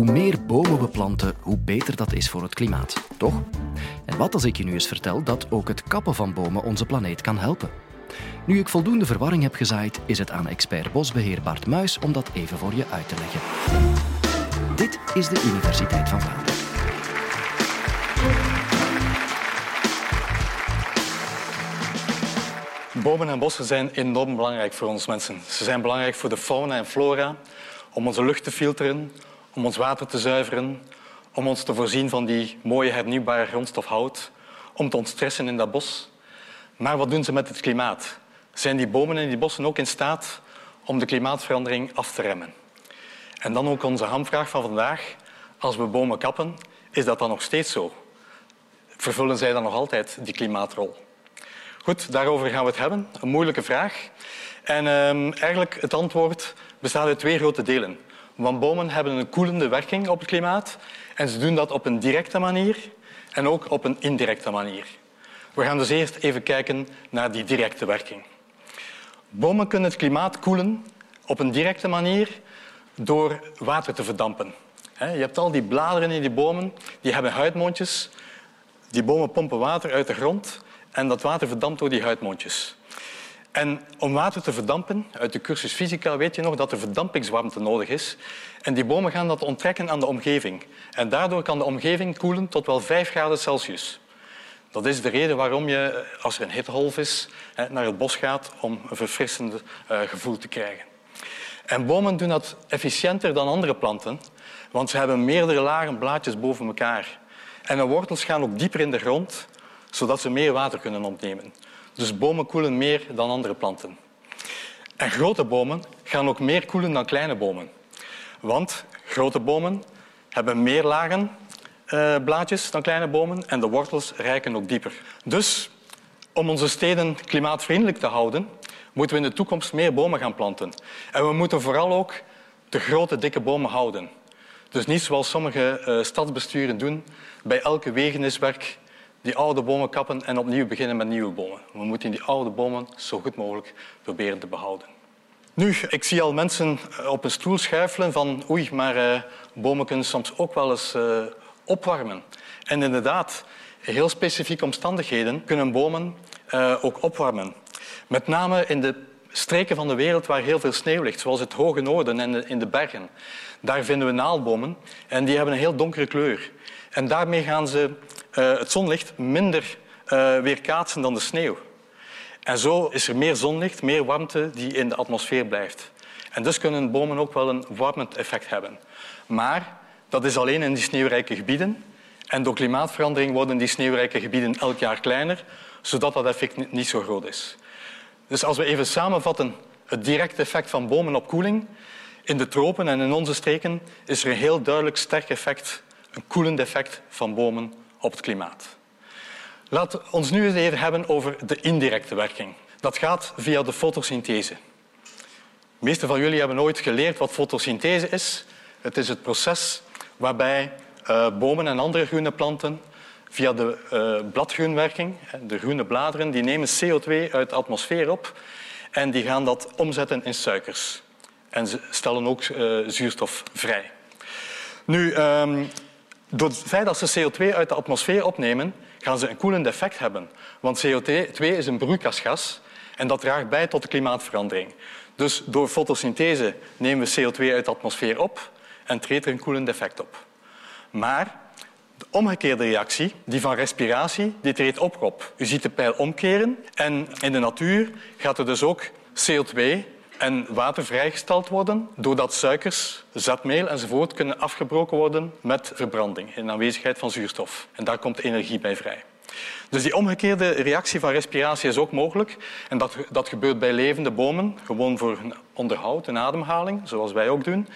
Hoe meer bomen we planten, hoe beter dat is voor het klimaat, toch? En wat als ik je nu eens vertel dat ook het kappen van bomen onze planeet kan helpen? Nu ik voldoende verwarring heb gezaaid, is het aan expert bosbeheer Bart Muis om dat even voor je uit te leggen. Dit is de Universiteit van Vlaanderen. Bomen en bossen zijn enorm belangrijk voor ons mensen. Ze zijn belangrijk voor de fauna en flora, om onze lucht te filteren, om ons water te zuiveren, om ons te voorzien van die mooie hernieuwbare grondstof hout, om te ontstressen in dat bos. Maar wat doen ze met het klimaat? Zijn die bomen en die bossen ook in staat om de klimaatverandering af te remmen? En dan ook onze hamvraag van vandaag. Als we bomen kappen, is dat dan nog steeds zo? Vervullen zij dan nog altijd die klimaatrol? Goed, daarover gaan we het hebben. Een moeilijke vraag. En um, eigenlijk het antwoord bestaat uit twee grote delen. Want bomen hebben een koelende werking op het klimaat en ze doen dat op een directe manier en ook op een indirecte manier. We gaan dus eerst even kijken naar die directe werking. Bomen kunnen het klimaat koelen op een directe manier door water te verdampen. Je hebt al die bladeren in die bomen, die hebben huidmondjes. Die bomen pompen water uit de grond en dat water verdampt door die huidmondjes. En om water te verdampen, uit de cursus fysica weet je nog dat er verdampingswarmte nodig is. En die bomen gaan dat onttrekken aan de omgeving. En daardoor kan de omgeving koelen tot wel 5 graden Celsius. Dat is de reden waarom je, als er een hittegolf is, naar het bos gaat om een verfrissend eh, gevoel te krijgen. En bomen doen dat efficiënter dan andere planten, want ze hebben meerdere lagen blaadjes boven elkaar. En de wortels gaan ook dieper in de grond, zodat ze meer water kunnen opnemen. Dus bomen koelen meer dan andere planten. En grote bomen gaan ook meer koelen dan kleine bomen. Want grote bomen hebben meer lagen uh, blaadjes dan kleine bomen en de wortels reiken ook dieper. Dus om onze steden klimaatvriendelijk te houden, moeten we in de toekomst meer bomen gaan planten. En we moeten vooral ook de grote, dikke bomen houden. Dus niet zoals sommige uh, stadsbesturen doen, bij elke wegeniswerk die oude bomen kappen en opnieuw beginnen met nieuwe bomen. We moeten die oude bomen zo goed mogelijk proberen te behouden. Nu, ik zie al mensen eh, op een stoel schuifelen van oei, maar uh, bomen kunnen soms ook wel eens uh, opwarmen. En inderdaad, in heel specifieke omstandigheden kunnen bomen uh, ook opwarmen. Met name in de streken van de wereld waar heel veel sneeuw ligt, zoals het hoge noorden en in de bergen. Daar vinden we naaldbomen en die hebben een heel donkere kleur. En daarmee gaan ze uh, het zonlicht minder uh, weerkaatsen dan de sneeuw. En zo is er meer zonlicht, meer warmte die in de atmosfeer blijft. En dus kunnen bomen ook wel een warmend effect hebben. Maar dat is alleen in die sneeuwrijke gebieden. En door klimaatverandering worden die sneeuwrijke gebieden elk jaar kleiner, zodat dat effect niet zo groot is. Dus als we even samenvatten het directe effect van bomen op koeling, in de tropen en in onze streken is er een heel duidelijk sterk effect, een koelend effect van bomen op het klimaat. Laten we ons nu eens even hebben over de indirecte werking. Dat gaat via de fotosynthese. De meeste van jullie hebben nooit geleerd wat fotosynthese is. Het is het proces waarbij uh, bomen en andere groene planten via de uh, bladgroenwerking, de groene bladeren, die nemen CO2 uit de atmosfeer op en die gaan dat omzetten in suikers. En ze stellen ook uh, zuurstof vrij. Nu, um, door het feit dat ze CO2 uit de atmosfeer opnemen, gaan ze een koelend effect hebben. Want CO2 is een broeikasgas en dat draagt bij tot de klimaatverandering. Dus door fotosynthese nemen we CO2 uit de atmosfeer op en treedt er een koelend effect op. Maar de omgekeerde reactie, die van respiratie, die treedt ook op. U ziet de pijl omkeren en in de natuur gaat er dus ook CO2 en water vrijgesteld worden doordat suikers, zetmeel enzovoort kunnen afgebroken worden met verbranding in aanwezigheid van zuurstof. En daar komt energie bij vrij. Dus die omgekeerde reactie van respiratie is ook mogelijk. En dat, dat gebeurt bij levende bomen, gewoon voor onderhoud en ademhaling, zoals wij ook doen.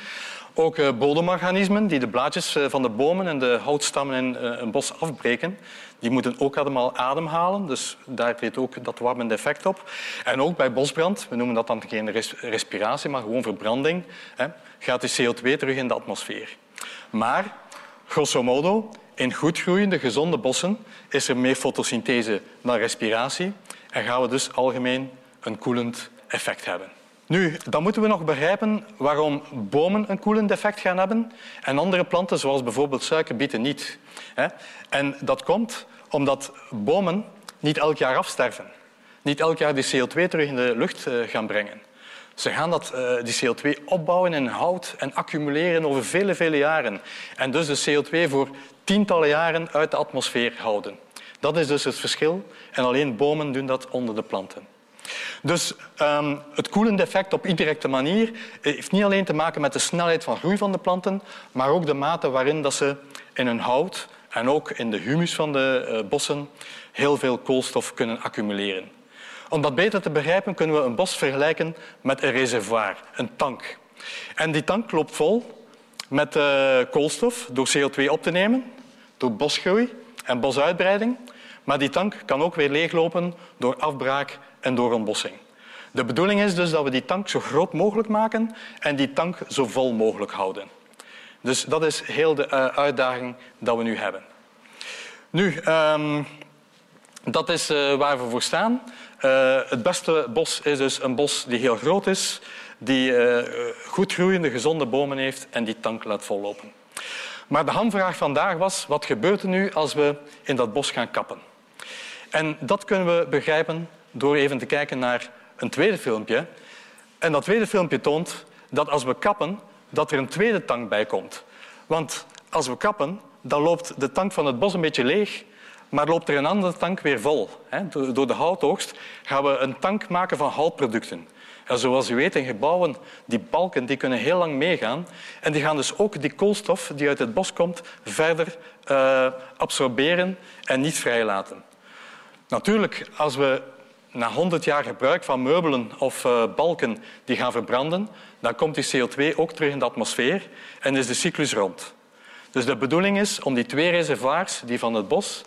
Ook uh, bodemorganismen die de blaadjes uh, van de bomen en de houtstammen in uh, een bos afbreken, die moeten ook allemaal ademhalen. Dus daar treedt ook dat warmende effect op. En ook bij bosbrand, we noemen dat dan geen res respiratie, maar gewoon verbranding, hè, gaat de CO2 terug in de atmosfeer. Maar, grosso modo, in goed groeiende, gezonde bossen is er meer fotosynthese dan respiratie en gaan we dus algemeen een koelend effect hebben. Nu, dan moeten we nog begrijpen waarom bomen een koelend effect gaan hebben en andere planten, zoals bijvoorbeeld suikerbieten, niet. En dat komt omdat bomen niet elk jaar afsterven. Niet elk jaar die CO2 terug in de lucht eh, gaan brengen. Ze gaan dat, eh, die CO2 opbouwen in hout en accumuleren over vele, vele jaren. En dus de CO2 voor tientallen jaren uit de atmosfeer houden. Dat is dus het verschil. En alleen bomen doen dat onder de planten. Dus um, het koelende effect op indirecte manier heeft niet alleen te maken met de snelheid van groei van de planten, maar ook de mate waarin dat ze in hun hout en ook in de humus van de uh, bossen heel veel koolstof kunnen accumuleren. Om dat beter te begrijpen kunnen we een bos vergelijken met een reservoir, een tank. En die tank loopt vol met uh, koolstof door CO2 op te nemen, door bosgroei en bosuitbreiding. Maar die tank kan ook weer leeglopen door afbraak en door ontbossing. De bedoeling is dus dat we die tank zo groot mogelijk maken en die tank zo vol mogelijk houden. Dus dat is heel de uh, uitdaging dat we nu hebben. Nu, um, dat is uh, waar we voor staan. Uh, het beste bos is dus een bos die heel groot is, die goed groeiende, gezonde bomen heeft en die tank laat vollopen. Maar de hamvraag vandaag was, wat gebeurt er nu als we in dat bos gaan kappen? En dat kunnen we begrijpen door even te kijken naar een tweede filmpje. En dat tweede filmpje toont dat als we kappen, dat er een tweede tank bij komt. Want als we kappen, dan loopt de tank van het bos een beetje leeg, maar loopt er een andere tank weer vol. Door de houtoogst gaan we een tank maken van houtproducten. En zoals u weet, in gebouwen, die balken die kunnen heel lang meegaan. En die gaan dus ook die koolstof die uit het bos komt verder uh, absorberen en niet vrijlaten. Natuurlijk, als we na 100 jaar gebruik van meubelen of uh, balken die gaan verbranden, dan komt die CO2 ook terug in de atmosfeer en is de cyclus rond. Dus de bedoeling is om die twee reservoirs, die van het bos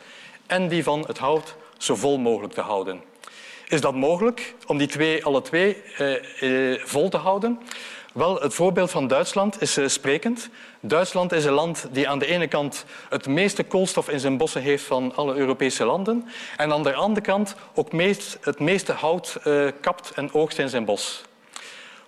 en die van het hout, zo vol mogelijk te houden. Is dat mogelijk om die twee alle twee eh, eh, vol te houden? Wel, het voorbeeld van Duitsland is uh, sprekend. Duitsland is een land die aan de ene kant het meeste koolstof in zijn bossen heeft van alle Europese landen en aan de andere kant ook meest, het meeste hout uh, kapt en oogst in zijn bos.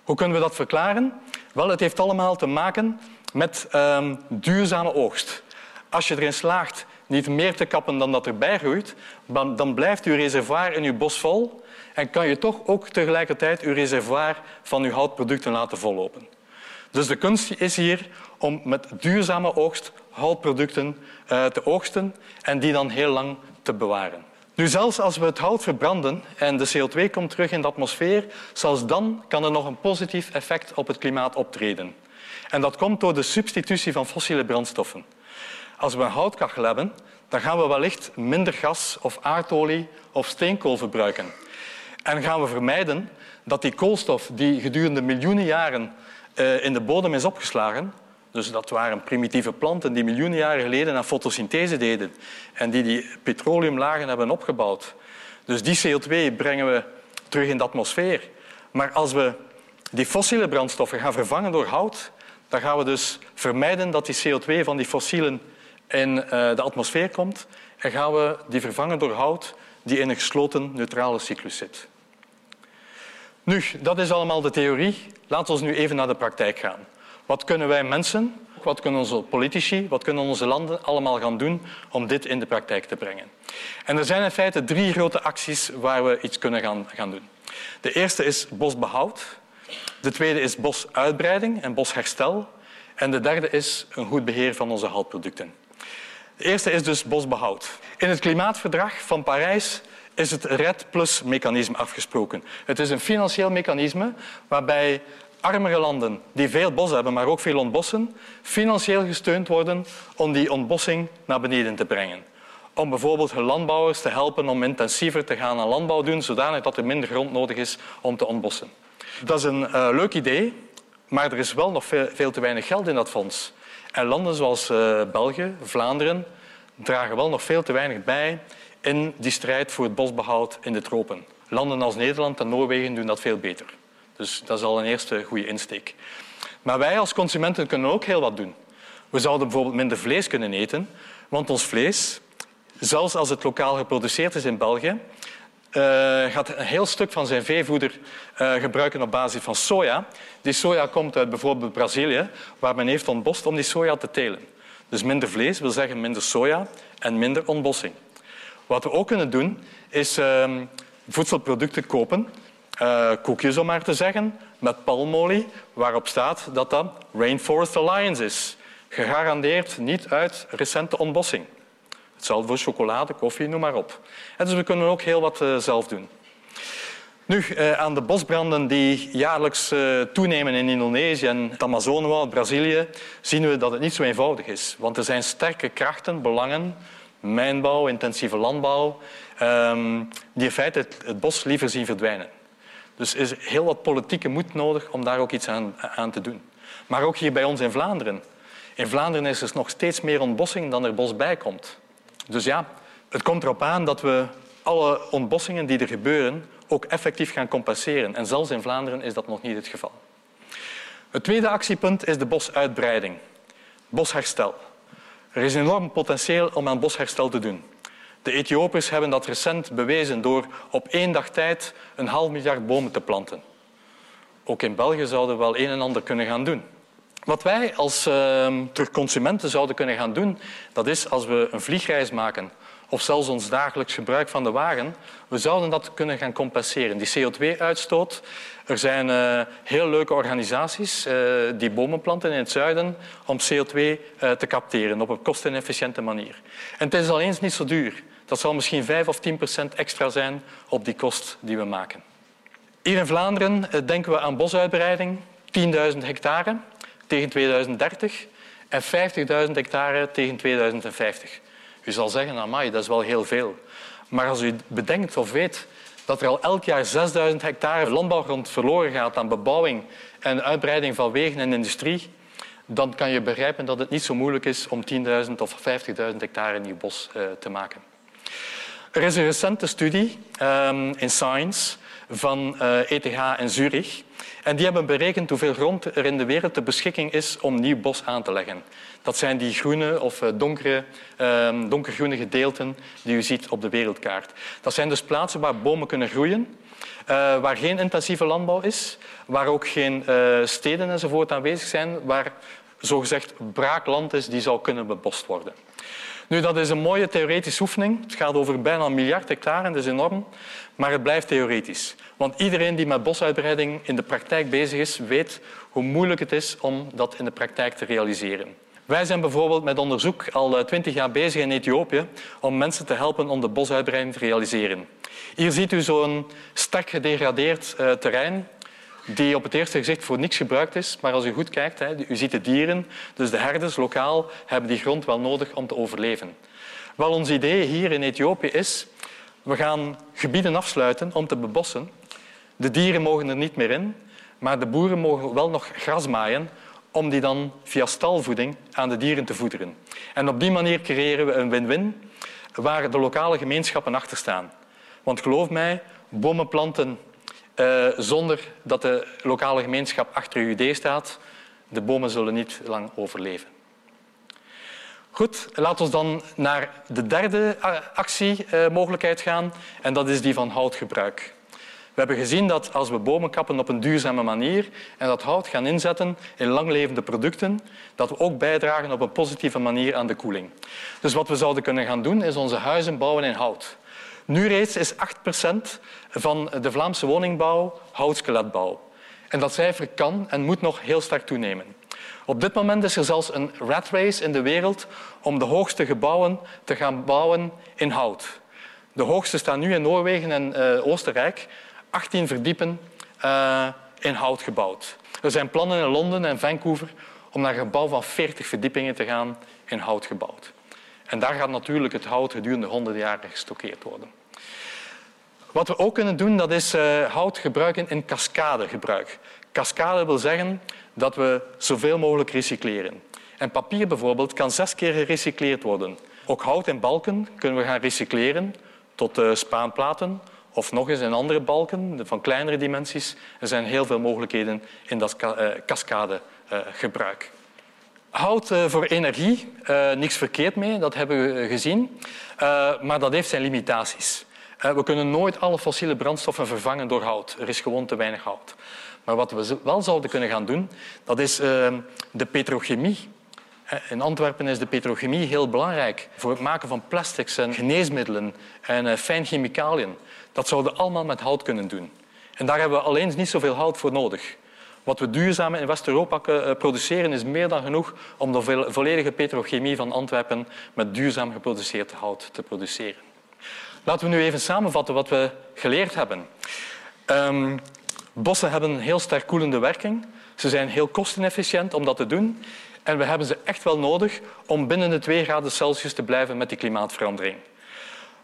Hoe kunnen we dat verklaren? Wel, het heeft allemaal te maken met um, duurzame oogst. Als je erin slaagt niet meer te kappen dan dat erbij groeit, dan blijft uw reservoir in uw bos vol en kan je toch ook tegelijkertijd uw reservoir van uw houtproducten laten vollopen. Dus de kunst is hier om met duurzame oogst houtproducten uh, te oogsten en die dan heel lang te bewaren. Nu, zelfs als we het hout verbranden en de CO2 komt terug in de atmosfeer, zelfs dan kan er nog een positief effect op het klimaat optreden. En dat komt door de substitutie van fossiele brandstoffen. Als we een houtkachel hebben, dan gaan we wellicht minder gas of aardolie of steenkool verbruiken. En gaan we vermijden dat die koolstof die gedurende miljoenen jaren uh, in de bodem is opgeslagen, dus dat waren primitieve planten die miljoenen jaren geleden aan fotosynthese deden en die die petroleumlagen hebben opgebouwd. Dus die CO2 brengen we terug in de atmosfeer. Maar als we die fossiele brandstoffen gaan vervangen door hout, dan gaan we dus vermijden dat die CO2 van die fossielen in uh, de atmosfeer komt en gaan we die vervangen door hout die in een gesloten neutrale cyclus zit. Nu, dat is allemaal de theorie. Laten we nu even naar de praktijk gaan. Wat kunnen wij mensen, wat kunnen onze politici, wat kunnen onze landen allemaal gaan doen om dit in de praktijk te brengen? En er zijn in feite drie grote acties waar we iets kunnen gaan, gaan doen. De eerste is bosbehoud. De tweede is bosuitbreiding en bosherstel. En de derde is een goed beheer van onze houtproducten. De eerste is dus bosbehoud. In het klimaatverdrag van Parijs is het RED Plus mechanisme afgesproken. Het is een financieel mechanisme waarbij armere landen die veel bos hebben, maar ook veel ontbossen, financieel gesteund worden om die ontbossing naar beneden te brengen. Om bijvoorbeeld hun landbouwers te helpen om intensiever te gaan aan landbouw doen, zodanig dat er minder grond nodig is om te ontbossen. Dat is een uh, leuk idee, maar er is wel nog veel, veel, te weinig geld in dat fonds. En landen zoals uh, België, Vlaanderen, dragen wel nog veel te weinig bij in die strijd voor het bosbehoud in de tropen. Landen als Nederland en Noorwegen doen dat veel beter. Dus dat is al een eerste goede insteek. Maar wij als consumenten kunnen ook heel wat doen. We zouden bijvoorbeeld minder vlees kunnen eten, want ons vlees, zelfs als het lokaal geproduceerd is in België, uh, gaat een heel stuk van zijn veevoeder uh, gebruiken op basis van soja. Die soja komt uit bijvoorbeeld Brazilië, waar men heeft ontbost om die soja te telen. Dus minder vlees wil zeggen minder soja en minder ontbossing. Wat we ook kunnen doen, is uh, voedselproducten kopen, uh, koekjes om maar te zeggen, met palmolie, waarop staat dat dat Rainforest Alliance is. Gegarandeerd niet uit recente ontbossing. Hetzelfde voor chocolade, koffie, noem maar op. En dus we kunnen ook heel wat uh, zelf doen. Nu, uh, aan de bosbranden die jaarlijks uh, toenemen in Indonesië en het Amazonewoud, Brazilië, zien we dat het niet zo eenvoudig is. Want er zijn sterke krachten, belangen, mijnbouw, intensieve landbouw, um, die in feite het, het, bos liever zien verdwijnen. Dus er is heel wat politieke moed nodig om daar ook iets aan, aan te doen. Maar ook hier bij ons in Vlaanderen. In Vlaanderen is er nog steeds meer ontbossing dan er bos bij komt. Dus ja, het komt erop aan dat we alle ontbossingen die er gebeuren ook effectief gaan compenseren. En zelfs in Vlaanderen is dat nog niet het geval. Het tweede actiepunt is de bosuitbreiding, bosherstel. Er is enorm potentieel om aan bosherstel te doen. De Ethiopiërs hebben dat recent bewezen door op één dag tijd een half miljard bomen te planten. Ook in België zouden we wel een en ander kunnen gaan doen. Wat wij als uh, consumenten zouden kunnen gaan doen, dat is als we een vliegreis maken of zelfs ons dagelijks gebruik van de wagen, we zouden dat kunnen gaan compenseren. Die CO2-uitstoot. Er zijn uh, heel leuke organisaties uh, die bomen planten in het zuiden om CO2 uh, eh, te capteren op een kostenefficiënte manier. En het is al eens niet zo duur. Dat zal misschien 5 of 10 procent extra zijn op die kost die we maken. Hier in Vlaanderen denken we aan bosuitbreiding, 10.000 hectare tegen 2030 en 50.000 hectare tegen 2050. U zal zeggen, amai, dat is wel heel veel. Maar als u bedenkt of weet dat er al elk jaar 6000 hectare landbouwgrond verloren gaat aan bebouwing en uitbreiding van wegen en industrie, dan kan je begrijpen dat het niet zo moeilijk is om 10.000 of 50.000 hectare nieuw bos uh, te maken. Er is een recente studie um, in Science van ETH en Zurich. En die hebben berekend hoeveel grond er in de wereld ter beschikking is om nieuw bos aan te leggen. Dat zijn die groene of eh, donkere, uh, donkergroene gedeelten die u ziet op de wereldkaart. Dat zijn dus plaatsen waar bomen kunnen groeien, uh, waar geen intensieve landbouw is, waar ook geen uh, steden enzovoort aanwezig zijn, waar zogezegd braakland is die zou kunnen bebost worden. Nu, dat is een mooie theoretische oefening. Het gaat over bijna een miljard hectare, dat is enorm. Maar het blijft theoretisch. Want iedereen die met bosuitbreiding in de praktijk bezig is, weet hoe moeilijk het is om dat in de praktijk te realiseren. Wij zijn bijvoorbeeld met onderzoek al eh, twintig jaar bezig in Ethiopië om mensen te helpen om de bosuitbreiding te realiseren. Hier ziet u zo'n sterk gedegradeerd uh, terrein die op het eerste gezicht voor niks gebruikt is. Maar als u goed kijkt, hè, u ziet de dieren, dus de herders lokaal, hebben die grond wel nodig om te overleven. Wel, ons idee hier in Ethiopië is, we gaan gebieden afsluiten om te bebossen. De dieren mogen er niet meer in, maar de boeren mogen wel nog gras maaien om die dan via stalvoeding aan de dieren te voederen. En op die manier creëren we een win-win waar de lokale gemeenschappen achter staan. Want geloof mij, bomen planten uh, zonder dat de lokale gemeenschap achter uw idee staat, de bomen zullen niet lang overleven. Goed, laten we dan naar de derde actiemogelijkheid gaan en dat is die van houtgebruik. We hebben gezien dat als we bomen kappen op een duurzame manier en dat hout gaan inzetten in langlevende producten, dat we ook bijdragen op een positieve manier aan de koeling. Dus wat we zouden kunnen gaan doen, is onze huizen bouwen in hout. Nu reeds is 8% van de Vlaamse woningbouw houtskeletbouw. En dat cijfer kan en moet nog heel sterk toenemen. Op dit moment is er zelfs een rat race in de wereld om de hoogste gebouwen te gaan bouwen in hout. De hoogste staan nu in Noorwegen en uh, Oostenrijk. 18 verdiepen uh, in hout gebouwd. Er zijn plannen in Londen en Vancouver om naar een gebouw van 40 verdiepingen te gaan in hout gebouwd. En daar gaat natuurlijk het hout gedurende honderden jaren gestockeerd worden. Wat we ook kunnen doen, dat is uh, hout gebruiken in cascadegebruik. Cascade wil zeggen dat we zoveel mogelijk recycleren. En papier bijvoorbeeld kan zes keer gerecycleerd worden. Ook hout en balken kunnen we gaan recycleren tot uh, spaanplaten of nog eens in andere balken van kleinere dimensies. Er zijn heel veel mogelijkheden in dat uh, cascadegebruik. Hout voor energie, niks verkeerd mee, dat hebben we gezien. maar dat heeft zijn limitaties. Eh, we kunnen nooit alle fossiele brandstoffen vervangen door hout. Er is gewoon te weinig hout. Maar wat we wel zouden kunnen gaan doen, dat is ehm, de petrochemie. In Antwerpen is de petrochemie heel belangrijk voor het maken van plastics en geneesmiddelen en uh, fijnchemicaliën. Dat zouden we allemaal met hout kunnen doen. En daar hebben we alleen niet zoveel hout voor nodig. Wat we duurzaam in West-Europa eh, produceren is meer dan genoeg om de volledige petrochemie van Antwerpen met duurzaam geproduceerd hout te produceren. Laten we nu even samenvatten wat we geleerd hebben. Um, bossen hebben een heel sterk koelende werking. Ze zijn heel kostenefficiënt om dat te doen. En we hebben ze echt wel nodig om binnen de 2 graden Celsius te blijven met die klimaatverandering.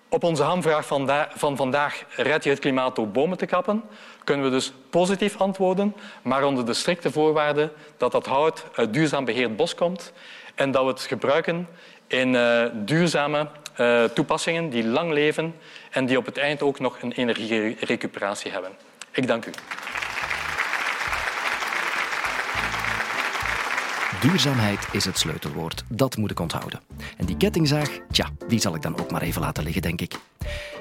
Op onze hamvraag van vandaag, red je het klimaat door bomen te kappen, kunnen we dus positief antwoorden, maar onder de strikte voorwaarde dat dat hout uit duurzaam beheerd bos komt en dat we het gebruiken in uh, duurzame uh, toepassingen die lang leven en die op het eind ook nog een energierecuperatie hebben. Ik dank u. Duurzaamheid is het sleutelwoord. Dat moet ik onthouden. En die kettingzaag, tja, die zal ik dan ook maar even laten liggen, denk ik.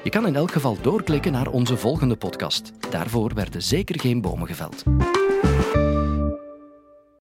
Je kan in elk geval doorklikken naar onze volgende podcast. Daarvoor werden zeker geen bomen geveld.